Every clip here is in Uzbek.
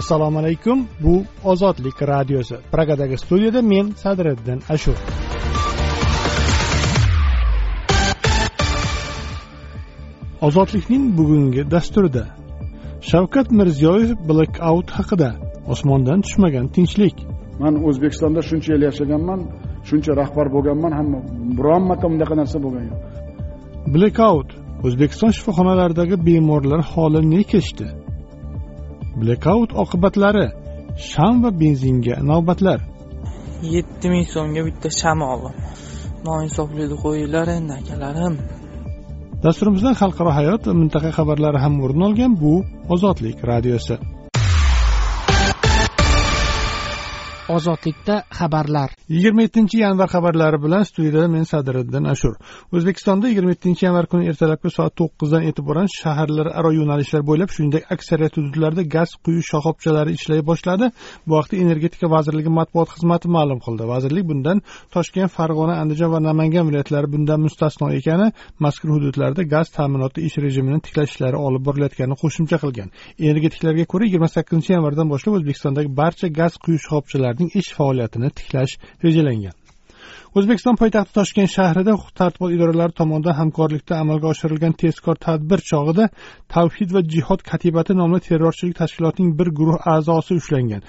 assalomu alaykum. Bu ozodlik radiosi. Pragadagi studiyada men sadriddin ashur. Ozodlikning bugungi dasturida shavkat mirziyoyev blek out haqida osmondan tushmagan tinchlik. Man o'zbekistonda shuncha yil yashaganman shuncha rahbar bo'lganman hamma biron marta bunaqa narsa bo'lgani yo'q. Blek out o'zbekiston shifoxonalaridagi bemorlar holi ne kechdi blekaut oqibatlari sham va benzinga navbatlar. Yetti ming so'mga bitta sham oldim. Noinsoflikni qo'yinglar endi akalarim dasturimizdan xalqaro hayot va mintaqa xabarlari ham o'rin olgan bu ozodlik radiosi ozodlikda xabarlar. Yigirma yettinchi yanvar xabarlari bilan studiyada men sadiriddin ashur. O'zbekistonda yigirma yettinchi yanvar kuni ertalabki soat to'qqizdan e'tiboran shaharlararo yo'nalishlar bo'ylab shuningdek aksariyat hududlarda gaz quyish shoxobchalari ishlay boshladi. Bu haqda energetika vazirligi matbuot xizmati ma'lum qildi. Vazirlik bundan toshkent farg'ona andijon va namangan viloyatlari bundan mustasno ekani mazkur hududlarda gaz ta'minoti ish rejimini tiklash ishlari olib borilayotganini qo'shimcha qilgan. Energetiklarga ko'ra yigirma sakkizinchi yanvardan boshlab o'zbekistondagi barcha gaz quyish shoxobchalari ish faoliyatini tiklash rejalangan. O'zbekiston poytaxti toshkent shahrida huquq tartibot idoralari tomonidan hamkorlikda amalga oshirilgan tezkor tadbir chog'ida tavhid va jihod katibati nomli terrorchilik tashkilotining bir guruh a'zosi ushlangan.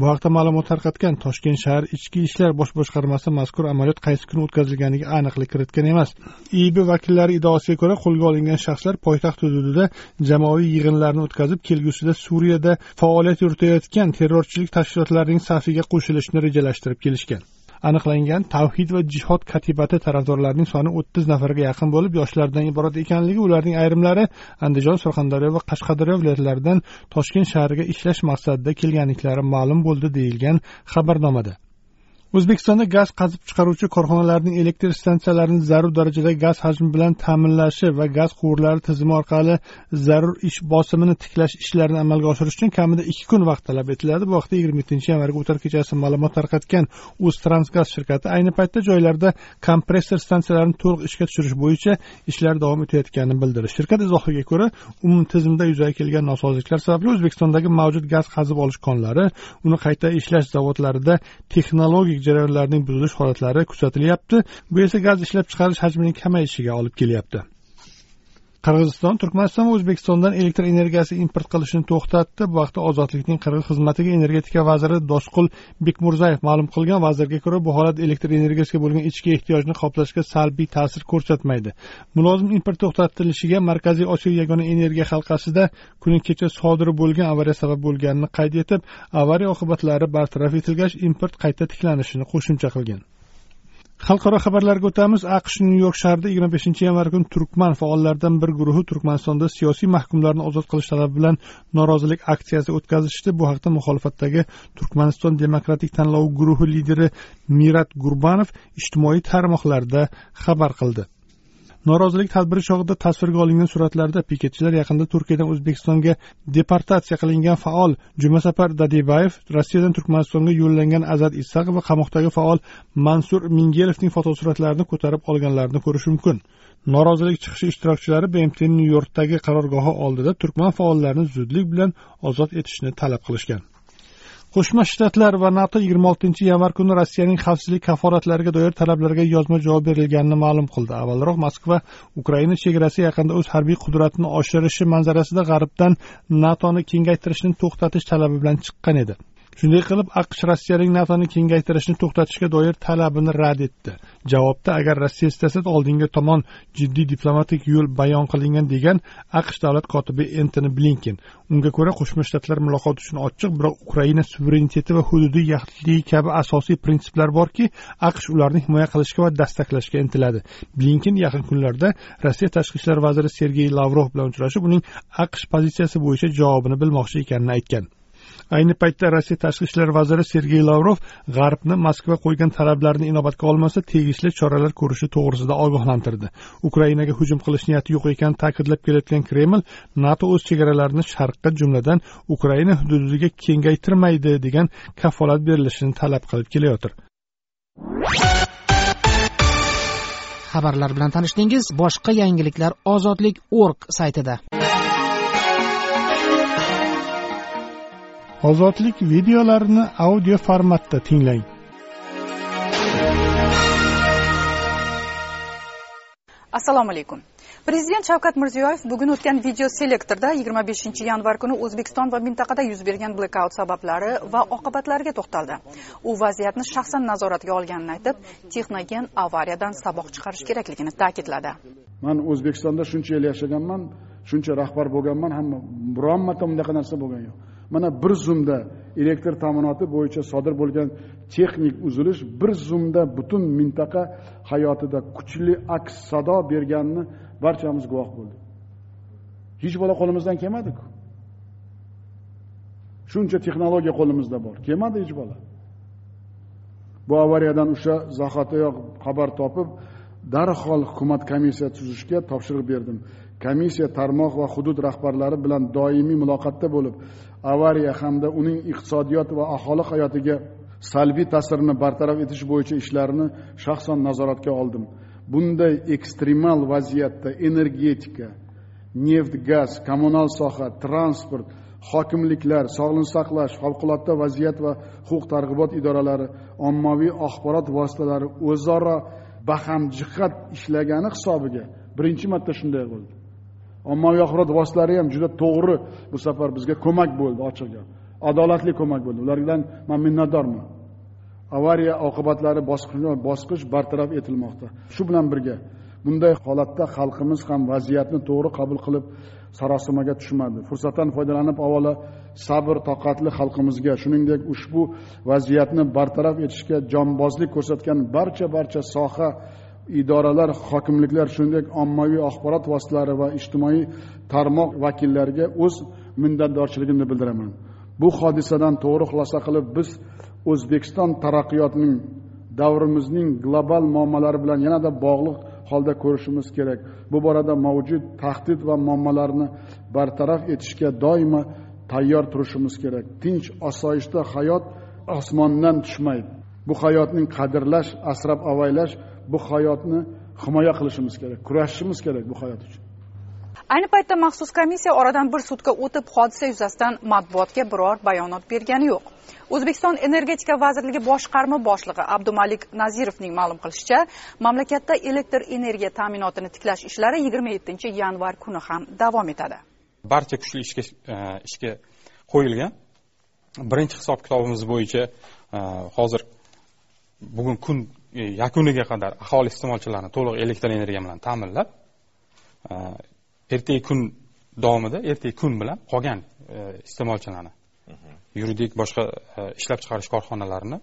Bu haqda ma'lumot tarqatgan toshkent shahar ichki ishlar bosh boshqarmasi mazkur amaliyot qaysi kuni o'tkazilganiga aniqlik kiritgan emas. Iib vakillari iddaosiga ko'ra qo'lga olingan shaxslar poytaxt hududida jamoaviy yig'inlarni o'tkazib kelgusida suriyada faoliyat yuritayotgan terrorchilik tashkilotlarining safiga qo'shilishni rejalashtirib kelishgan. Aniqlangan tavhid va jihod katibati tarafdorlarining soni o'ttiz nafarga yaqin bo'lib yoshlardan iborat ekanligi ularning ayrimlari andijon surxondaryo va qashqadaryo viloyatlaridan toshkent shahriga ishlash maqsadida kelganliklari ma'lum bo'ldi deyilgan xabarnomada. O'zbekistonda gaz qazib chiqaruvchi korxonalarning elektr stansiyalarini zarur darajada gaz hajmi bilan ta'minlashi va gaz quvurlari tizimi orqali zarur ish bosimini tiklash ishlarini amalga oshirish uchun kamida ikki kun vaqt talab etiladi. Bu haqda yigirma yettinchi yanvarga o'tar kechasi ma'lumot tarqatgan o'ztransgaz shirkati ayni paytda joylarda kompressor stansiyalarini to'liq ishga tushirish bo'yicha ishlar davom etayotganini bildirdi shirkat izohiga ko'ra umumtizimda yuzaga kelgan nosozliklar sababli o'zbekistondagi mavjud gaz qazib olish konlari uni qayta ishlash zavodlarida texnologik jarayonlarining buzilish holatlari kuzatilyapti bu esa gaz ishlab chiqarish hajmining kamayishiga olib kelyapti. Qirg'iziston turkmaniston va o'zbekistondan elektr energiyasi import qilishni to'xtatdi. Bu haqda ozodlikning qirg'iz xizmatiga energetika vaziri dosqul bekmurzayev ma'lum qilgan. Vazirga ko'ra bu holat elektr energiyasiga bo'lgan ichki ehtiyojni qoplashga salbiy ta'sir ko'rsatmaydi. Mulozim import to'xtatilishiga markaziy osiyo yagona energiya halqasida kuni kecha sodir bo'lgan avariya sabab bo'lganini qayd etib avariya oqibatlari bartaraf etilgach import qayta tiklanishini qo'shimcha qilgan. Xalqaro xabarlarga o'tamiz. Aqsh nyu york shahrida yigirma beshinchi yanvar kuni turkman faollaridan bir guruhi turkmanistonda siyosiy mahkumlarni ozod qilish talabi bilan norozilik aksiyasi o'tkazishdi. Bu haqda muxolifatdagi turkmaniston demokratik tanlovi guruhi lideri mirat gurbanov ijtimoiy tarmoqlarda xabar qildi. Norozilik tadbiri chog'ida tasvirga olingan suratlarda piketchilar yaqinda turkiyadan o'zbekistonga deportatsiya qilingan faol jumasafar dadebayev rossiyadan turkmanistonga yo'llangan azat isaq va qamoqdagi faol mansur mingelovning fotosuratlarini ko'tarib olganlarini ko'rish mumkin. Norozilik chiqishi ishtirokchilari bmtning nyu yorkdagi qarorgohi oldida turkman faollarini zudlik bilan ozod etishni talab qilishgan. Qo'shma shtatlar va nato yigirma oltinchi yanvar kuni rossiyaning xavfsizlik kaforatlariga doir talablariga yozma javob berilganini ma'lum qildi. Avvalroq moskva ukraina chegarasi yaqinida o'z harbiy qudratini oshirishi manzarasida g'arbdan natoni kengaytirishni to'xtatish talabi bilan chiqqan edi. Shunday qilib aqsh rossiyaning natoni kengaytirishni to'xtatishga doir talabini rad etdi. Javobda agar rossiya istasa oldingi tomon jiddiy diplomatik yo'l bayon qilingan degan aqsh davlat kotibi entoni blinken. Unga ko'ra qo'shma shtatlar muloqot uchun ochiq biroq ukraina suvereniteti va hududiy yaxlitligi kabi asosiy prinsiplar borki aqsh ularni himoya qilishga va dastaklashga intiladi. Blinken yaqin kunlarda rossiya tashqi ishlar vaziri sergey lavrov bilan uchrashib uning aqsh pozitsiyasi bo'yicha javobini bilmoqchi ekanini aytgan. Ayni paytda rossiya tashqi ishlar vaziri sergey lavrov g'arbni moskva qo'ygan talablarni inobatga olmasa tegishli choralar ko'rishi to'g'risida ogohlantirdi. Ukrainaga hujum qilish niyati yo'q ekanini ta'kidlab kelayotgan kreml nato o'z chegaralarini sharqqa jumladan ukraina hududiga kengaytirmaydi degan kafolat berilishini talab qilib kelayotir. Xabarlar bilan tanishdingiz boshqa yangiliklar ozodlik org saytida. Ozodlik videolarini audio formatda tinglang. Assalomu alaykum. Prezident shavkat mirziyoyev bugun o'tgan video selektorda yigirma beshinchi yanvar kuni o'zbekiston va mintaqada yuz bergan blekaut sabablari va oqibatlariga to'xtaldi. U vaziyatni shaxsan nazoratga olganini aytib texnogen avariyadan saboq chiqarish kerakligini ta'kidladi. Man o'zbekistonda shuncha yil yashaganman shuncha rahbar bo'lganman hamma biron marta bunaqa narsa bo'lgani yo'q mana bir zumda elektr ta'minoti bo'yicha sodir bo'lgan texnik uzilish bir zumda butun mintaqa hayotida kuchli aks sado berganini barchamiz guvoh bo'ldik. Hech bola qo'limizdan kelmadiku shuncha texnologiya qo'limizda bor. Kelmadi hech bola. Bu avariyadan o'sha zahotiyoq xabar topib darhol hukumat komissiya tuzishga topshiriq berdim. Komissiya tarmoq va hudud rahbarlari bilan doimiy muloqotda bo'lib avariya hamda uning iqtisodiyot va aholi hayotiga salbiy ta'sirini bartaraf etish bo'yicha ishlarni shaxsan nazoratga oldim. Bunday ekstremal vaziyatda energetika neft gaz kommunal soha transport hokimliklar sog'liqni saqlash favqulodda vaziyat va huquq targ'ibot idoralari ommaviy axborot vositalari o'zaro bahamjihat ishlagani hisobiga birinchi marta shunday bo'ldi. Ommaviy axborot vositalari ham juda to'g'ri bu safar bizga ko'mak bo'ldi ochiq gap adolatli ko'mak bo'ldi. Ulardan man minnatdorman. Avariya oqibatlari bosqichma bosqich bartaraf etilmoqda. Shu bilan birga bunday holatda xalqimiz ham vaziyatni to'g'ri qabul qilib sarosimaga tushmadi. Fursatdan foydalanib avvalo sabr toqatli xalqimizga. Shuningdek ushbu vaziyatni bartaraf etishga jonbozlik ko'rsatgan barcha barcha soha idoralar hokimliklar shuningdek ommaviy axborot vositalari va ijtimoiy tarmoq vakillariga o'z minnatdorchiligimni bildiraman. Bu hodisadan to'g'ri xulosa qilib biz o'zbekiston taraqqiyotining davrimizning global muammolari bilan yanada bog'liq holda ko'rishimiz kerak. Bu borada mavjud tahdid va muammolarni bartaraf etishga doimo tayyor turishimiz kerak. Tinch osoyishta hayot osmondan tushmaydi. Bu hayotning qadrlash asrab avaylash bu hayotni himoya qilishimiz kerak kurashishimiz kerak bu hayot uchun. Ayni paytda maxsus komissiya oradan bir sutka o'tib hodisa yuzasidan matbuotga biror bayonot bergani yo'q. O'zbekiston energetika vazirligi boshqarma boshlig'i abdumalik nazirovning ma'lum qilishicha mamlakatda elektr energiya ta'minotini tiklash ishlari yigirma yettinchi yanvar kuni ham davom etadi. Barcha kuchli ishga e, ishga qo'yilgan. Birinchi hisob kitobimiz bo'yicha e, hozir bugun kun e, yakuniga qadar aholi iste'molchilarini to'liq elektr energiya bilan ta'minlab ertangi kun davomida ertangi kun bilan qolgan iste'molchilarni. Yuridik boshqa e, ishlab chiqarish korxonalarini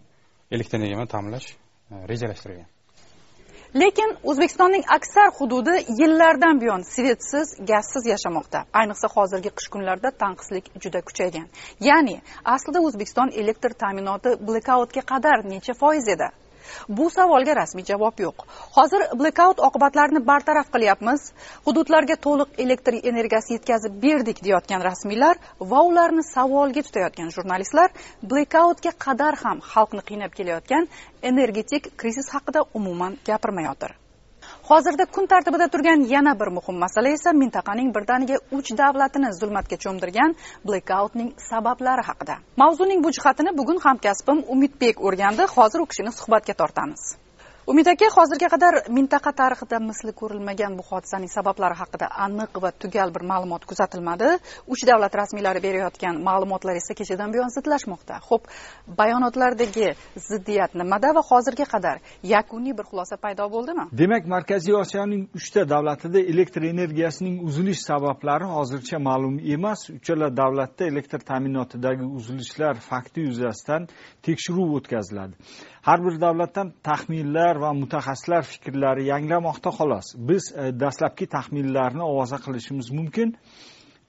elektr energiya bilan ta'minlash e, rejalashtirilgan. Lekin o'zbekistonning aksar hududi yillardan buyon svetsiz gazsiz yashamoqda. Ayniqsa hozirgi qish kunlarida tanqislik juda kuchaygan. Ya'ni aslida o'zbekiston elektr ta'minoti blekautga qadar necha foiz edi bu savolga rasmiy javob yo'q. Hozir blekaut oqibatlarini bartaraf qilyapmiz. Hududlarga to'liq elektr energiyasi yetkazib berdik deyotgan rasmiylar va ularni savolga tutayotgan jurnalistlar blekautga qadar ham xalqni qiynab kelayotgan energetik krizis haqida umuman gapirmayotir. Hozirda kun tartibida turgan yana bir muhim masala esa mintaqaning birdaniga uch davlatini zulmatga cho'mdirgan blekautning sabablari haqida. Mavzuning bu jihatini bugun hamkasbim umidbek o'rgandi. Hozir u kishini suhbatga tortamiz. Umid aka hozirga qadar mintaqa tarixida misli ko'rilmagan bu hodisaning sabablari haqida aniq va tugal bir ma'lumot kuzatilmadi. Uch davlat rasmiylari berayotgan ma'lumotlar esa kechadan buyon zidlashmoqda. Ho'p bayonotlardagi ziddiyat nimada va hozirga qadar yakuniy bir xulosa paydo bo'ldimi? Demak markaziy osiyoning uchta davlatida elektr energiyasining uzilish sabablari hozircha ma'lum emas. Uchala davlatda elektr ta'minotidagi uzilishlar fakti yuzasidan tekshiruv o'tkaziladi. Har bir davlatdan taxminlar va mutaxassislar fikrlari yangramoqda xolos. Biz e, dastlabki taxminlarni ovoza qilishimiz mumkin.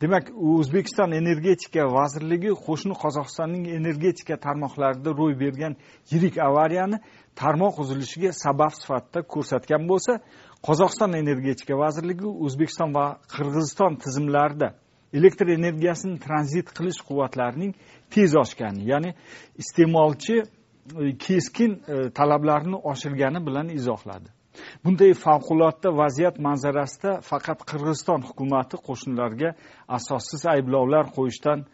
Demak o'zbekiston energetika vazirligi qo'shni qozog'istonning energetika tarmoqlarida ro'y bergan yirik avariyani tarmoq uzilishiga sabab sifatida ko'rsatgan bo'lsa qozog'iston energetika vazirligi o'zbekiston va qirg'iziston tizimlarida elektr energiyasini tranzit qilish quvvatlarining tez oshgani ya'ni iste'molchi E, keskin e, talablarni oshirgani bilan izohladi. Bunday favqulodda vaziyat manzarasida faqat qirg'iziston hukumati qo'shnilarga asossiz ayblovlar qo'yishdan e,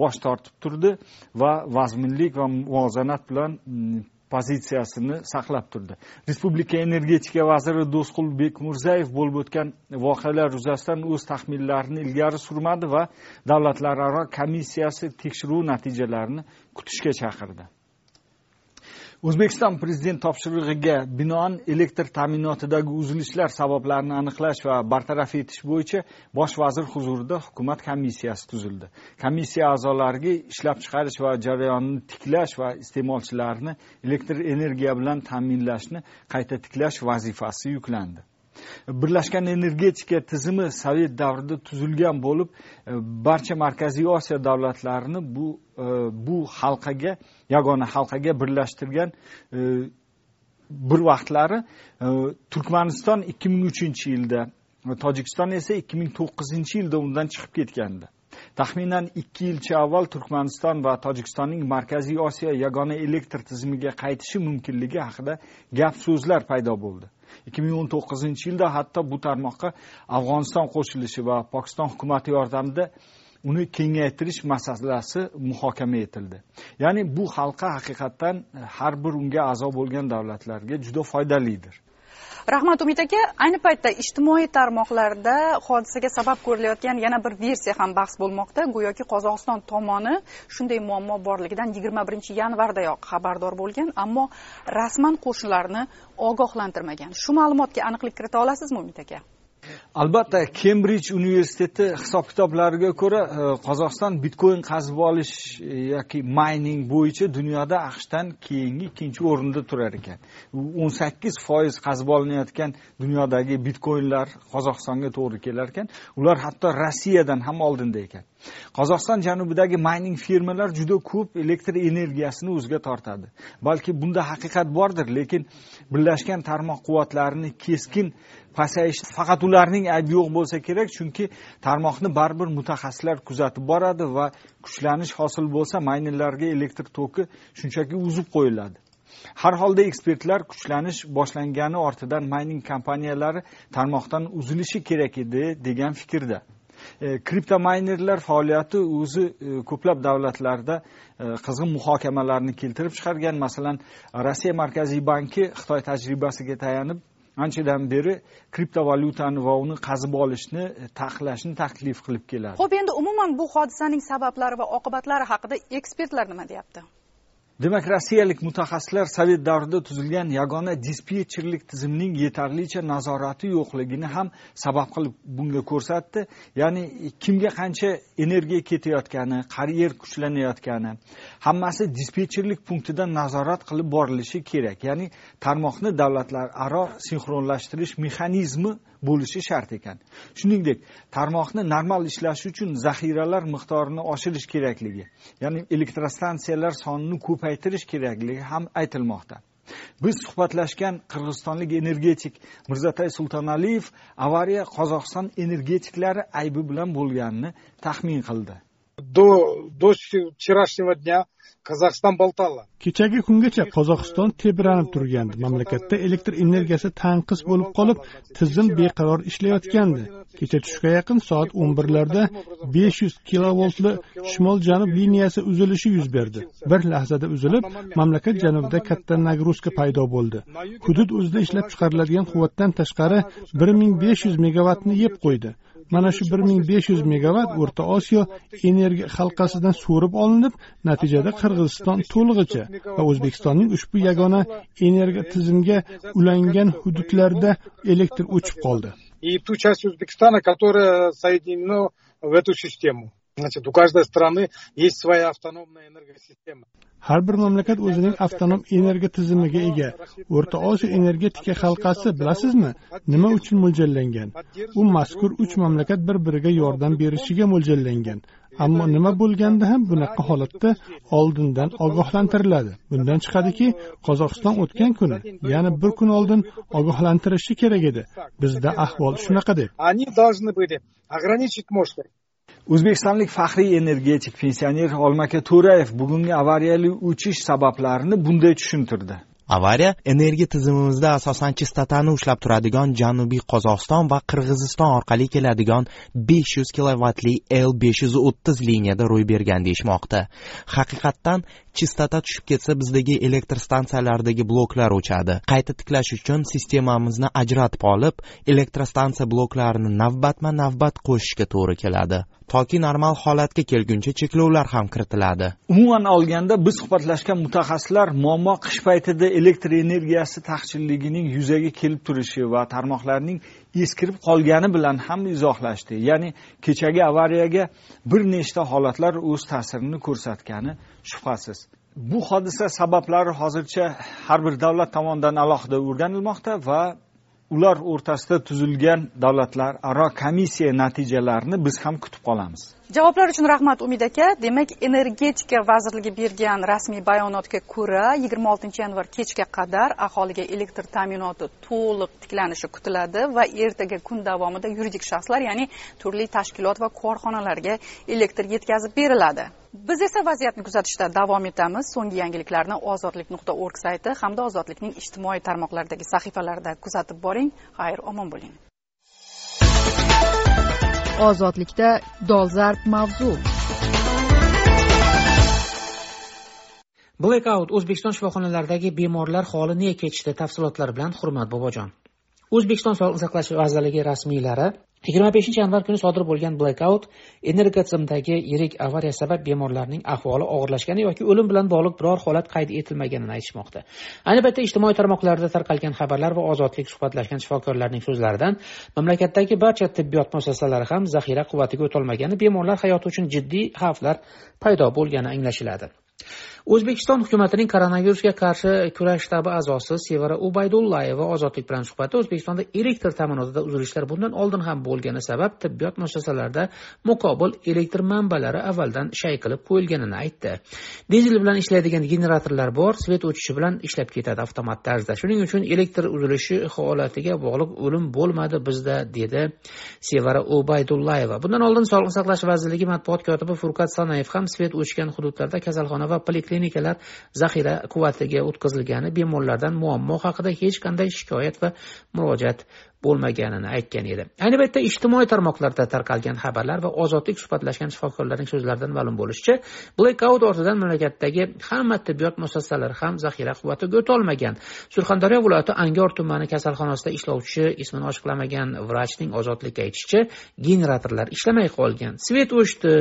bosh tortib turdi va vazminlik va muvozanat bilan mm, pozitsiyasini saqlab turdi. Respublika energetika vaziri do'stqul bekmirzaev bo'lib o'tgan voqealar yuzasidan o'z taxminlarini ilgari surmadi va davlatlararo komissiyasi tekshiruv natijalarini kutishga chaqirdi. O'zbekiston prezidenti topshirig'iga binoan elektr ta'minotidagi uzilishlar sabablarini aniqlash va bartaraf etish bo'yicha bosh vazir huzurida hukumat komissiyasi tuzildi. Komissiya a'zolariga ishlab chiqarish va jarayonni tiklash va iste'molchilarni elektr energiya bilan ta'minlashni qayta tiklash vazifasi yuklandi. Birlashgan energetika tizimi sovet davrida tuzilgan bo'lib e, barcha markaziy osiyo davlatlarini bu e, bu halqaga yagona halqaga birlashtirgan e, bir vaqtlari turkmaniston ikki ming uchinchi yilda tojikiston esa ikki ming to'qqizinchi yilda undan chiqib ketgandi. Taxminan ikki yilcha avval turkmaniston va tojikistonning markaziy osiyo yagona elektr tizimiga qaytishi mumkinligi haqida gap so'zlar paydo bo'ldi. Ikki ming o'n to'qqizinchi yilda hatto bu tarmoqqa afg'oniston qo'shilishi va pokiston hukumati yordamida uni kengaytirish masalasi muhokama etildi. Ya'ni bu halqa haqiqatdan har bir unga a'zo bo'lgan davlatlarga juda foydalidir. Rahmat umid aka ayni paytda ijtimoiy tarmoqlarda hodisaga sabab ko'rilayotgan yana bir versiya ham bahs bo'lmoqda. Go'yoki qozog'iston tomoni shunday muammo borligidan yigirma birinchi yanvardayoq xabardor bo'lgan ammo rasman qo'shnilarni ogohlantirmagan. Shu ma'lumotga aniqlik kirita olasizmi umid aka albatta kembrij universiteti hisob kitoblariga ko'ra e, qozog'iston bitcoin qazib olish e, yoki mayning bo'yicha dunyoda aqshdan keyingi ikkinchi o'rinda turar ekan. O'n sakkiz foiz qazib olinayotgan dunyodagi bitcoinlar qozog'istonga to'g'ri kelar ekan. Ular hatto rossiyadan ham oldinda ekan. Qozog'iston janubidagi mayning firmalar juda ko'p elektr energiyasini o'ziga tortadi. Balki bunda haqiqat bordir lekin birlashgan tarmoq quvvatlarini keskin pasayish faqat ularning aybi yo'q bo'lsa kerak chunki tarmoqni baribir mutaxassislar kuzatib boradi va kuchlanish hosil bo'lsa maynerlarga elektr toki shunchaki uzib qo'yiladi. Har holda ekspertlar kuchlanish boshlangani ortidan mayning kompaniyalari tarmoqdan uzilishi kerak edi degan fikrda. E, kriptomaynerlar faoliyati o'zi e, ko'plab davlatlarda e, qizg'in muhokamalarni keltirib chiqargan. Masalan rossiya markaziy banki xitoy tajribasiga tayanib anchadan beri kriptovalyutani va uni qazib olishni taqiqlashni taklif qilib keladi. Ho'p endi umuman bu hodisaning sabablari va oqibatlari haqida ekspertlar nima deyapti? Demak rossiyalik mutaxassislar sovet davrida tuzilgan yagona dispetcherlik tizimining yetarlicha nazorati yo'qligini ham sabab qilib bunga ko'rsatdi. Ya'ni kimga qancha energiya ketayotgani qayer kuchlanayotgani hammasi dispetcherlik punktidan nazorat qilib borilishi kerak. Ya'ni tarmoqni davlatlararo sinxronlashtirish mexanizmi bo'lishi shart ekan. Shuningdek tarmoqni normal ishlashi uchun zaxiralar miqdorini oshirish kerakligi ya'ni elektrostansiyalar sonini ko'p ko'paytirish kerakligi ham aytilmoqda. Biz suhbatlashgan qirg'izistonlik energetik mirzatay sultonaliyev avariya qozog'iston energetiklari aybi bilan bo'lganini taxmin qildi. До до вчерашнего дня qozog'iston болтала kechagi kungacha qozog'iston tebranib turgandi. Mamlakatda elektr energiyasi tanqis bo'lib qolib tizim beqaror ishlayotgandi. Kecha tushga yaqin soat o'n birlarda besh yuz kilovoltli shimol janub liniyasi uzilishi yuz berdi. Bir lahzada uzilib mamlakat janubida katta nagruzka paydo bo'ldi. Hudud o'zida ishlab chiqariladigan quvvatdan tashqari bir ming besh yuz megavatni yeb qo'ydi. Mana shu bir ming besh yuz megavat o'rta osiyo energiya halqasidan so'rib olinib natijada qirg'iziston to'lig'icha va o'zbekistonning ushbu yagona energiya tizimga ulangan hududlarda elektr o'chib qoldi и ту часть Узбекистана, которая соединена в эту систему. Значит, у каждой страны есть своя автономная энергосистема. har bir mamlakat o'zining avtonom energiya tizimiga ega. O'rta osiyo energetika halqasi bilasizmi? Nima uchun mo'ljallangan? U mazkur uch mamlakat bir biriga yordam berishiga mo'ljallangan. Ammo nima bo'lganda ham bunaqa holatda oldindan ogohlantiriladi. Bundan chiqadiki qozog'iston o'tgan kuni ya'ni bir kun oldin ogohlantirishi kerak edi. Bizda ahvol shunaqa deb o'zbekistonlik faxriy energetik pensioner olmaka to'rayev bugungi avariyali uchish sabablarini bunday tushuntirdi. Avariya energiya tizimimizda asosan chistotani ushlab turadigan janubiy qozog'iston va qirg'iziston orqali keladigan 500 kilovatli l 530 liniyada ro'y bergan deyishmoqda. Haqiqatdan chistota tushib ketsa bizdagi elektr stansiyalardagi bloklar o'chadi. Qayta tiklash uchun sistemamizni ajratib olib elektrostansiya bloklarini navbatma navbat qo'shishga to'g'ri keladi. Toki normal holatga kelguncha cheklovlar ham kiritiladi. Umuman olganda biz suhbatlashgan mutaxassislar muammo qish paytida elektr energiyasi taqchilligining yuzaga kelib turishi va tarmoqlarning eskirib qolgani bilan ham izohlashdi. Ya'ni kechagi avariyaga bir nechta holatlar o'z ta'sirini ko'rsatgani shubhasiz. Bu hodisa sabablari hozircha har bir davlat tomonidan alohida o'rganilmoqda va ular o'rtasida tuzilgan davlatlararo komissiya natijalarini biz ham kutib qolamiz. Javoblar uchun rahmat umid aka. Demak energetika vazirligi bergan rasmiy bayonotga ko'ra yigirma oltinchi yanvar kechga qadar aholiga elektr ta'minoti to'liq tiklanishi kutiladi va ertaga kun davomida yuridik shaxslar ya'ni turli tashkilot va korxonalarga elektr yetkazib beriladi. Biz esa vaziyatni kuzatishda davom etamiz. So'nggi yangiliklarni ozodlik nuqta org sayti hamda ozodlikning ijtimoiy tarmoqlardagi sahifalarida kuzatib boring. Xayr omon bo'ling. Ozodlikda dolzarb mavzu. Blackout o'zbekiston shifoxonalaridagi bemorlar holi nega kechdi? Tafsilotlar bilan hurmat bobojon. O'zbekiston sog'liqni saqlash vazirligi rasmiylari yigirma beshinchi yanvar kuni sodir bo'lgan blackout energotizimdagi yirik avariya sabab bemorlarning ahvoli og'irlashgani yoki o'lim bilan bog'liq biror holat qayd etilmaganini aytishmoqda. Ayni paytda ijtimoiy tarmoqlarda tarqalgan xabarlar va ozodlik suhbatlashgan shifokorlarning so'zlaridan mamlakatdagi barcha tibbiyot muassasalari ham zaxira quvvatiga o'tolmagani bemorlar hayoti uchun jiddiy xavflar paydo bo'lgani anglashiladi. O'zbekiston hukumatining koronavirusga qarshi kurash shtabi a'zosi sevara ubaydullayeva ozodlik bilan suhbatda o'zbekistonda elektr ta'minotida uzilishlar bundan oldin ham bo'lgani sabab tibbiyot muassasalarida muqobil elektr manbalari avvaldan shay qilib qo'yilganini aytdi. Dizel bilan ishlaydigan generatorlar bor svet o'chishi bilan ishlab ketadi avtomat tarzda. Shuning uchun elektr uzilishi holatiga bog'liq o'lim bo'lmadi bizda dedi sevara ubaydullayeva. Bundan oldin sog'liqni saqlash vazirligi matbuot kotibi furqat sanayev ham svet o'chgan hududlarda kasalxona va poliklinika klinikalar zaxira quvvatiga o'tkazilgani bemorlardan muammo haqida hech qanday shikoyat va murojaat bo'lmaganini aytgan edi. Ayni paytda ijtimoiy tarmoqlarda tarqalgan xabarlar va ozodlik suhbatlashgan shifokorlarning so'zlaridan ma'lum bo'lishicha blekaut ortidan mamlakatdagi hamma tibbiyot muassasalari ham zaxira quvvatiga o'tolmagan. Surxondaryo viloyati angor tumani kasalxonasida ishlovchi ismini ochiqlamagan vrachning ozodlikka aytishicha generatorlar ishlamay qolgan. Svet o'chdi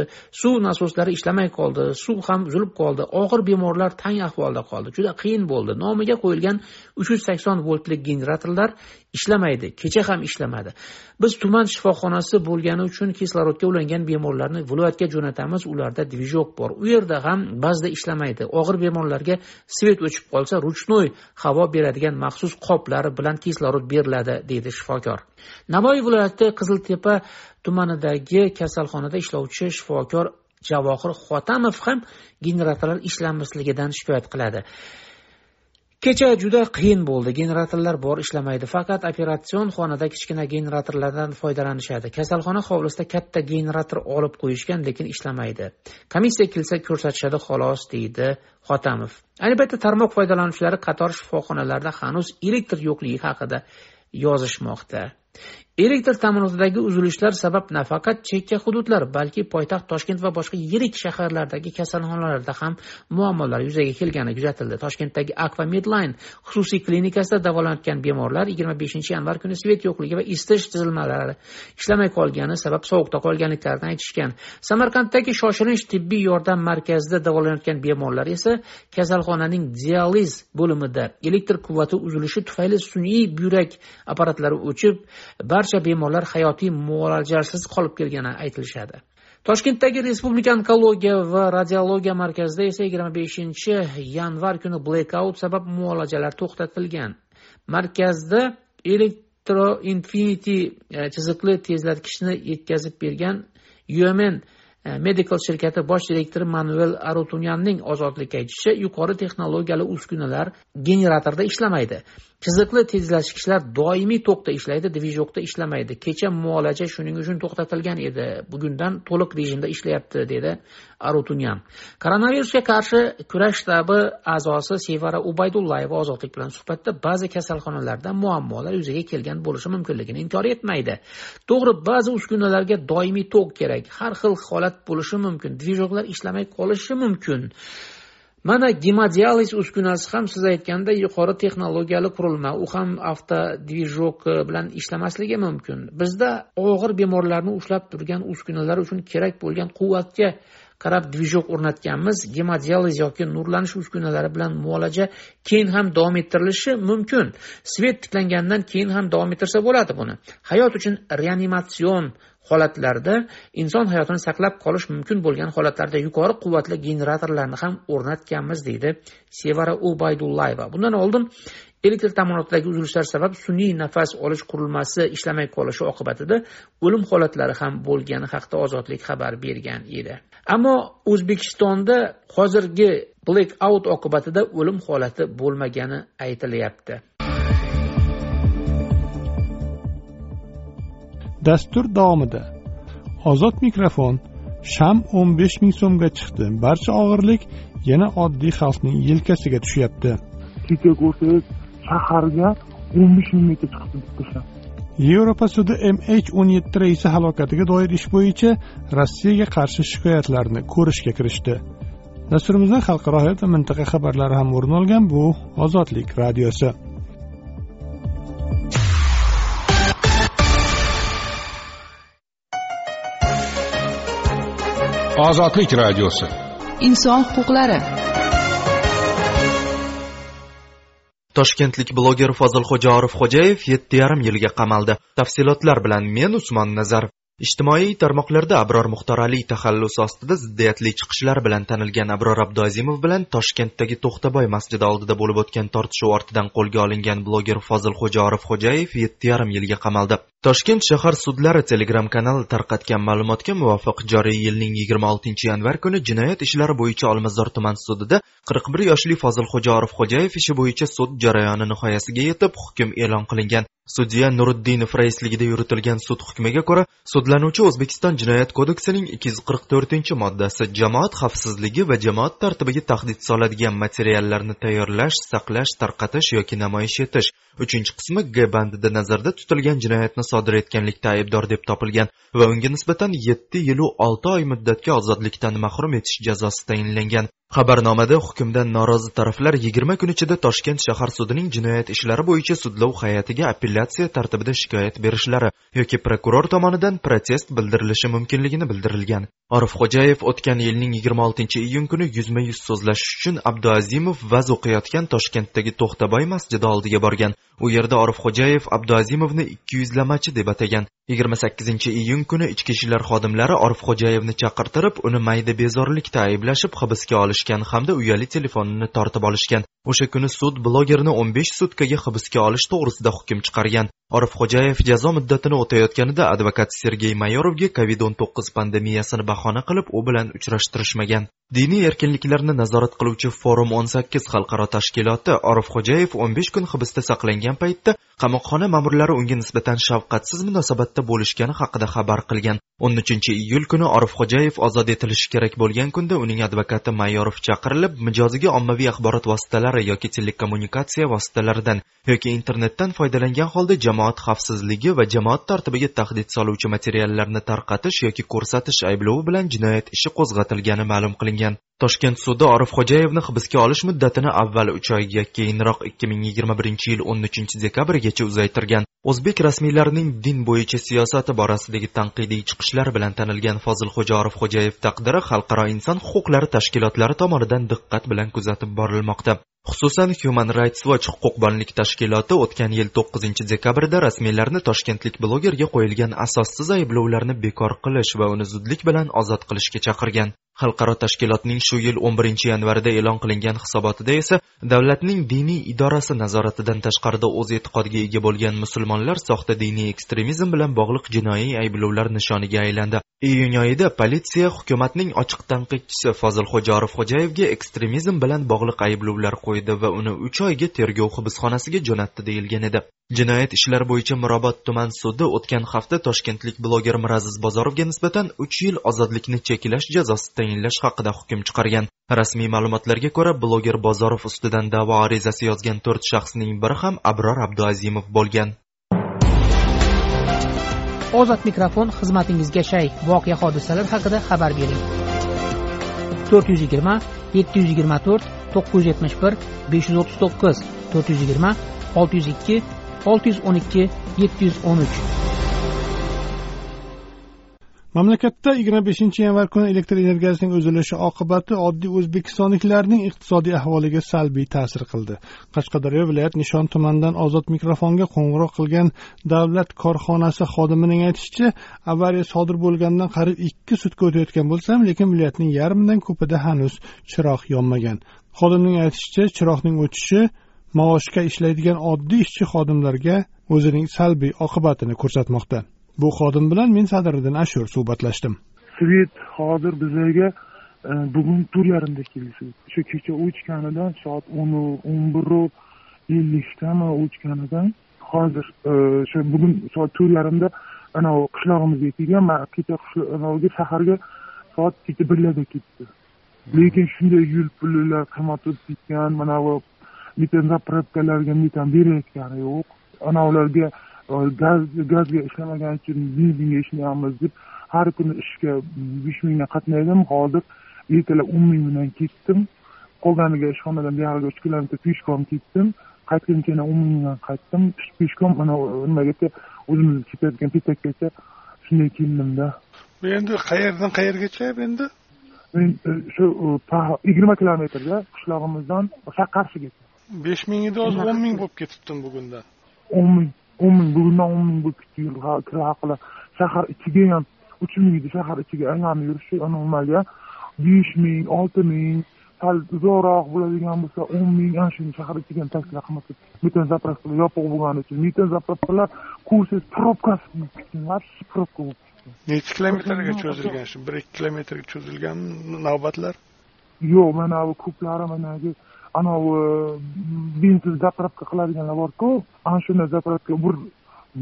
suv nasoslari ishlamay qoldi suv ham uzilib qoldi og'ir bemorlar tang ahvolda qoldi. Juda qiyin bo'ldi. Nomiga qo'yilgan uch yuz sakson voltlik generatorlar ishlamaydi. Kecha ham ishlamadi. Biz tuman shifoxonasi bo'lgani uchun kislorodga ulangan bemorlarni viloyatga jo'natamiz. Ularda dvijok bor. U yerda ham ba'zida ishlamaydi. Og'ir bemorlarga svet o'chib qolsa ruchnoy havo beradigan maxsus qoplar bilan kislorod beriladi deydi shifokor. Navoiy viloyati qiziltepa tumanidagi kasalxonada ishlovchi shifokor javohir xotamov ham generatorlar ishlamasligidan shikoyat qiladi. Kecha juda qiyin bo'ldi. Generatorlar bor ishlamaydi. Faqat operatsion xonada kichkina generatorlardan foydalanishadi. Kasalxona hovlisida katta generator olib qo'yishgan lekin ishlamaydi. Komissiya kelsa ko'rsatishadi xolos deydi xotamov. Ayni paytda tarmoq foydalanuvchilari qator shifoxonalarda hanuz elektr yo'qligi haqida yozishmoqda. Elektr ta'minotidagi uzilishlar sabab nafaqat chekka hududlar balki poytaxt toshkent va boshqa yirik shaharlardagi kasalxonalarda ham muammolar yuzaga kelgani kuzatildi. Toshkentdagi aqua midline xususiy klinikasida davolanayotgan bemorlar yigirma beshinchi yanvar kuni svet yo'qligi va isitish tizilmalari ishlamay qolgani sabab sovuqda qolganliklarini aytishgan. Samarqanddagi shoshilinch tibbiy yordam markazida davolanayotgan bemorlar esa kasalxonaning dializ bo'limida elektr quvvati uzilishi tufayli sun'iy buyrak apparatlari o'chib barcha bemorlar hayotiy muolajasiz qolib kelgani aytilishadi. Toshkentdagi respublika onkologiya va radiologiya markazida esa yigirma beshinchi yanvar kuni blekaut sabab muolajalar to'xtatilgan. Markazda elektro infinity e, chiziqli tezlatkichni yetkazib bergan umen e, medical shirkati bosh direktori manuel arutunyanning ozodlikka aytishicha yuqori texnologiyali uskunalar generatorda ishlamaydi. Chiziqli tezlashgichlar doimiy tokda ishlaydi dvijokda ishlamaydi. Kecha muolaja shuning uchun to'xtatilgan edi. Bugundan to'liq rejimda ishlayapti dedi arutunyan. Koronavirusga qarshi kurash shtabi a'zosi sevara ubaydullayeva ozodlik bilan suhbatda ba'zi kasalxonalarda muammolar yuzaga kelgan bo'lishi mumkinligini inkor etmaydi. To'g'ri ba'zi uskunalarga doimiy tok kerak. Har xil holat bo'lishi mumkin. Dvijoklar ishlamay qolishi mumkin. Mana gemodializ uskunasi ham siz aytganday yuqori texnologiyali qurilma. U ham avtodvijok e, bilan ishlamasligi mumkin. Bizda og'ir bemorlarni ushlab turgan uskunalar uchun kerak bo'lgan quvvatga qarab dvijok o'rnatganmiz. Gemodializ yoki nurlanish uskunalari bilan muolaja keyin ham davom ettirilishi mumkin. Svet tiklangandan keyin ham davom ettirsa bo'ladi buni. Hayot uchun reanimatsion holatlarda inson hayotini saqlab qolish mumkin bo'lgan holatlarda yuqori quvvatli generatorlarni ham o'rnatganmiz deydi sevara ubaydullayeva. Bundan oldin elektr ta'minotidagi uzilishlar sabab sun'iy nafas olish qurilmasi ishlamay qolishi oqibatida o'lim holatlari ham bo'lgani haqida ozodlik xabar bergan edi. Ammo o'zbekistonda hozirgi blek out oqibatida o'lim holati bo'lmagani aytilyapti. Dastur davomida ozod mikrofon sham 15 ming so'mga chiqdi. Barcha og'irlik yana oddiy xalqning yelkasiga tushyapti. Kecha ko'rsangiz shaharga o'n besh minggacha chiqdi yevropa sudi mh o'n yetti raisi halokatiga doir ish bo'yicha rossiyaga qarshi shikoyatlarni ko'rishga kirishdi. Dasturimizda xalqaro hayot va mintaqa xabarlari ham o'rin olgan bu ozodlik radiosi ozodlik radiosi inson huquqlari toshkentlik bloger fozilxo'ja orifxo'jayev yetti yarim yilga qamaldi. Tafsilotlar bilan men usmon nazarov. Ijtimoiy tarmoqlarda abror muxtoraliy taxallusi ostida ziddiyatli chiqishlar bilan tanilgan abror abduazimov bilan toshkentdagi to'xtaboy masjidi oldida bo'lib o'tgan tortishuv ortidan qo'lga olingan bloger fozilxo'ja orifxo'jayev yetti yarim yilga qamaldi toshkent shahar sudlari telegram kanali tarqatgan ma'lumotga muvofiq joriy yilning yigirma oltinchi yanvar kuni jinoyat ishlari bo'yicha olmazor tuman sudida qirq bir yoshli fozilxo'ja orifxo'jayev ishi bo'yicha sud jarayoni nihoyasiga yetib hukm e'lon qilingan. Sudya nuriddinov raisligida yuritilgan sud hukmiga ko'ra sudlanuvchi o'zbekiston jinoyat kodeksining ikki yuz qirq to'rtinchi moddasi jamoat xavfsizligi va jamoat tartibiga tahdid soladigan materiallarni tayyorlash saqlash tarqatish yoki namoyish etish. Uchinchi qismi g bandida nazarda tutilgan jinoyatni sodir etganlikda aybdor deb topilgan va unga nisbatan yetti yilu olti oy muddatga ozodlikdan mahrum etish jazosi tayinlangan xabarnomada hukmdan norozi taraflar yigirma kun ichida toshkent shahar sudining jinoyat ishlari bo'yicha sudlov hay'atiga apellyatsiya tartibida shikoyat berishlari yoki prokuror tomonidan protest bildirilishi mumkinligini bildirilgan. Orifxo'jayev o'tgan yilning yigirma oltinchi iyun kuni yuzma yuz so'zlashish uchun abduazimov vaz o'qiyotgan toshkentdagi to'xtaboy masjidi oldiga borgan. U yerda orifxo'jayev abduazimovni ikki yuzlamachi deb atagan. Yigirma sakkizinchi iyun kuni ichki ishlar xodimlari orifxo'jayevni chaqirtirib uni mayda bezorilikda ayblashib hibsga olishgan hamda uyali telefonini tortib olishgan. O'sha kuni sud blogerni o'n besh sutkaga hibsga olish to'g'risida hukm chiqargan. Orifxo'jayev jazo muddatini o'tayotganida advokat sergey mayorovga covid o'n to'qqiz pandemiyasini bahona qilib u bilan uchrashtirishmagan. Diniy erkinliklarni nazorat qiluvchi forum o'n sakkiz xalqaro tashkiloti orifxo'jayev o'n besh kun hibsda saqlangan paytda qamoqxona ma'murlari unga nisbatan shafqatsiz munosabatda bo'lishgani haqida xabar qilgan. O'n uchinchi iyul kuni orifxo'jayev ozod etilishi kerak bo'lgan kunda uning advokati mayorov chaqirilib mijoziga ommaviy axborot vositalari yoki telekommunikatsiya vositalaridan yoki internetdan foydalangan holda jamoat xavfsizligi va jamoat tartibiga tahdid soluvchi materiallarni tarqatish yoki ko'rsatish ayblovi bilan jinoyat ishi qo'zg'atilgani ma'lum qilingan. Toshkent sudi orifxo'jayevni hibsga olish muddatini avval uch oyga keyinroq ikki ming yigirma birinchi yil o'n uchinchi dekabrgacha uzaytirgan. O'zbek rasmiylarining din bo'yicha siyosati borasidagi tanqidiy chiqishlar bilan tanilgan fozilxo'ja orifxo'jayev taqdiri xalqaro inson huquqlari tashkilotlari tomonidan diqqat bilan kuzatib borilmoqda. Xususan human rights watch huquqbonlik tashkiloti o'tgan yil to'qqizinchi dekabrda rasmiylarni toshkentlik blogerga qo'yilgan asossiz ayblovlarni bekor qilish va uni zudlik bilan ozod qilishga chaqirgan. Xalqaro tashkilotning shu yil 11 yanvarida e'lon qilingan hisobotida esa davlatning diniy idorasi nazoratidan tashqarida o'z e'tiqodiga ega bo'lgan musulmonlar soxta diniy ekstremizm bilan bog'liq jinoiy ayblovlar nishoniga aylandi. Iyun oyida politsiya hukumatning ochiq tanqidchisi fozilxo'ja orifxo'jayevga ekstremizm bilan bog'liq ayblovlar qo'ydi va uni uch oyga tergov hibsxonasiga jo'natdi deyilgan edi. Jinoyat ishlari bo'yicha mirobod tuman sudi o'tgan hafta toshkentlik bloger miraziz bozorovga nisbatan uch yil ozodlikni cheklash jazosi tayinlash haqida hukm chiqargan. Rasmiy ma'lumotlarga ko'ra bloger bozorov ustidan da'vo arizasi yozgan to'rt shaxsning biri ham abror abduazimov bo'lgan. Ozod mikrofon xizmatingizga shay. Voqea hodisalar haqida xabar bering. To'rt yuz yigirma yetti yuz yigirma to'rt to'qqiz yuz yetmish bir besh yuz o'ttiz to'qqiz to'rt yuz yigirma olti yuz ikki olti yuz o'n ikki yetti yuz o'n uch. Mamlakatda yigirma beshinchi yanvar kuni elektr energiyasining uzilishi oqibati oddiy o'zbekistonliklarning iqtisodiy ahvoliga salbiy ta'sir qildi. Qashqadaryo viloyat nishon tumanidan ozod mikrofonga qo'ng'iroq qilgan davlat korxonasi xodimining aytishicha avariya sodir bo'lganidan qariyb ikki sutka o'tayotgan bo'lsam lekin viloyatning yarmidan ko'pida hanuz chiroq yonmagan. Xodimning aytishicha chiroqning o'chishi maoshga ishlaydigan oddiy ishchi xodimlarga o'zining salbiy oqibatini ko'rsatmoqda. Bu xodim bilan men sadiriddin ashur suhbatlashdim. Svet hozir bizlarga e, bugun to'rt yarimda keldi. O'sha kecha o'chganidan soat o'n o'n biru ellikdami o'chganidan hozir e, o'sha bugun soat to'rt yarimda anavi qishlog'imizga kelgan. Man kecha anaviga shaharga soat kecha birlarda ketdi. Lekin shunday yo'l pullar qimmat ketgan manavi metan zapravkalarga metan berayotgani yo'q. Anavilarga gaz gazga ishlamagan uchun benzinga ishlayapmiz deb har kuni ishga besh mingdan qatnaydim. Hozir ertalab o'n ming bilan ketdim. Qolganiga ishxonadan buyog'iga uch kilometr peshkom ketdim. Qaytguncha yana o'n ming bilan qaytdim. Peshkom mana nimagacha o'zimizni ketayotgan petakgacha shunday keldimda. Endi qayerdan qayergacha endi? Men shu yigirma kilometrda qishlog'imizdan qarshigacha besh ming edi hozir o'n ming bo'lib ketibdi bugundan o'n ming o'n ming bugundan o'n ming bo'lib kira haqi shahar ichiga ham uch ming edi shahar ichiga aylanib yurish normalga besh ming olti ming sal uzoqroq bo'ladigan bo'lsa o'n ming ana shuni shahar ichiga taksilar qimmat metan zapravkalar yopiq bo'lgani uchun metan zapravkalar kursiz probkasi bo'lib ketgan вообще probka bo'lib ketgan necha kilometrga cho'zilgan shu bir ikki kilometrga cho'zilganmi navbatlar? Yo'q mana bu ko'plari managi anavi benzin заправка qiladiganlar borku ana shunday заправка bir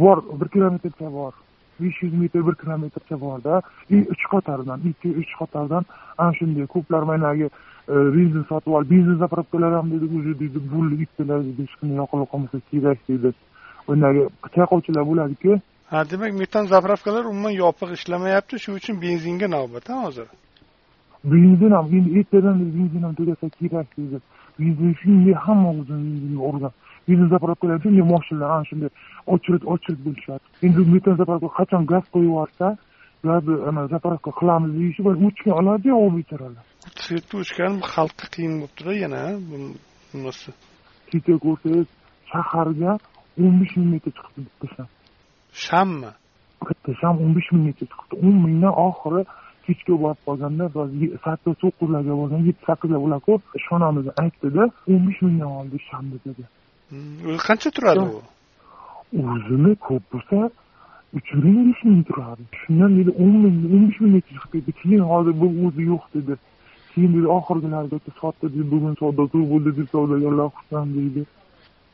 bor bir kilometrcha bor besh yuz metr bir kilometrcha borda и uch qatordan ikki uch qatordan ana shunday ko'plar managi benzin sotib olib benzin zapravkalar ham dedi уже deydi bo'ldi bittalar deydi hech qanday yoqilib qolmasa kerak deydi undagi chayqovchilar bo'ladiku ha demak metan zapravkalar umuman yopiq ishlamayapti shuning uchun benzinga navbat hozir benzin ham endi ertadan benzin ham tugasa kerak deydi benzin shunday hamma o'zini benzinga urgan benzin zapravkalar shunday moshinalar ana shunday очередь очередь bo'lishadi endi metan zapravka qachon gaz qo'yib yuborsa gazni ana zapravka qilamiz deyishi o'chgan oladiyu olib yuboradilar svetni o'chgan xalqqa qiyin bo'libdida yana bunisi kecha ko'rsangiz shaharga o'n besh ming metr chiqibdi bitta sham shammi bitta sham o'n besh ming metr chiqibdi o'n mingdan oxiri kechga borib qolganda sakkiz to'qqizlarga bo'lgan yetti sakkizlar bo'larku ishxonamizni aytdida o'n besh mingdan oldi shamni dedi. O'zi qancha turadi u? O'zini ko'p bo'lsa uch ming besh ming turadi. Shundan dedi o'n ming o'n besh minggacha chiqib ketdi. Keyin hozir bu o'zi yo'q dedi. Keyin dedi oxirgilargacha sotdi dedi bugun savdo ko'p bo'ldi deb savdogarlar xursand deydi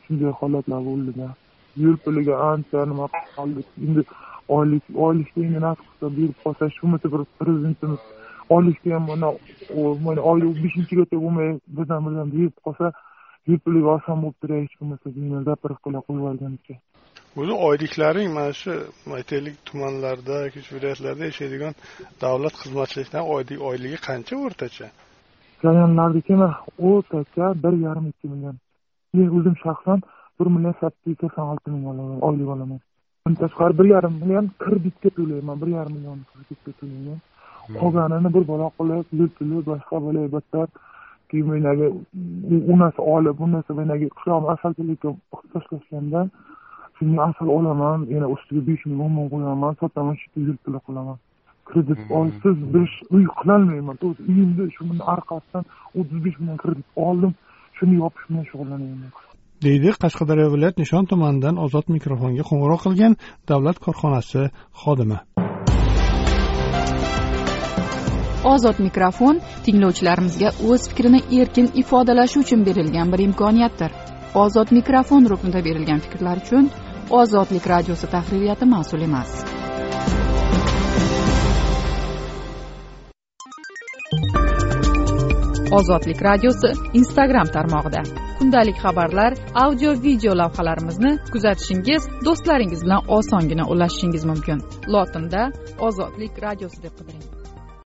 shunday holatlar bo'ldida. Yo'l puliga ancha nima qoldik endi oylik oylikda endi nasib qilsa berib qolsa shu bo'lmasa bir prezidentimiz oylikda ham mana mana oylik beshinchigacha bo'lmay birdan birdan berib qolsa yo'l puliga oson bo'lib turay hech bo'lmasa deyman zapravkalar qo'yib yuborganicha o'zi oyliklaring mana shu aytaylik tumanlarda yoki viloyatlarda yashaydigan davlat xizmatchilaridan oylik oyligi qancha o'rtacha? Rayonlarniki o'rtacha bir yarim ikki million. Men o'zim shaxsan bir million sakkiz yuz sakson olti ming olaman oylik olaman undan tashqari bir yarim million kreditga to'layman bir yarim million kreditga to'layman qolganini bir balo qilib yo'l puli boshqa bo'lay battar keyin managi u narsa olib bu narsa managi qishlog'im asalchilikka ixtisoslashganda shunga asal olaman yana ustiga besh ming o'n ming qo'yaman sotaman shu yo'l puli qilaman. Kredit olsiz bir uy qilolmayman o'zi uyimda shuni orqasidan o'ttiz besh million kredit oldim shuni yopish bilan shug'ullanyapman deydi qashqadaryo viloyat nishon tumanidan ozod mikrofonga qo'ng'iroq qilgan davlat korxonasi xodimi. Ozod mikrofon tinglovchilarimizga o'z fikrini erkin ifodalashi uchun berilgan bir imkoniyatdir. Ozod mikrofon ruknida berilgan fikrlar uchun ozodlik radiosi tahririyati mas'ul emas. Ozodlik radiosi instagram tarmog'ida. Kundalik xabarlar audio video lavhalarimizni kuzatishingiz do'stlaringiz bilan osongina ulashishingiz mumkin. Lotinda ozodlik radiosi deb qidiring.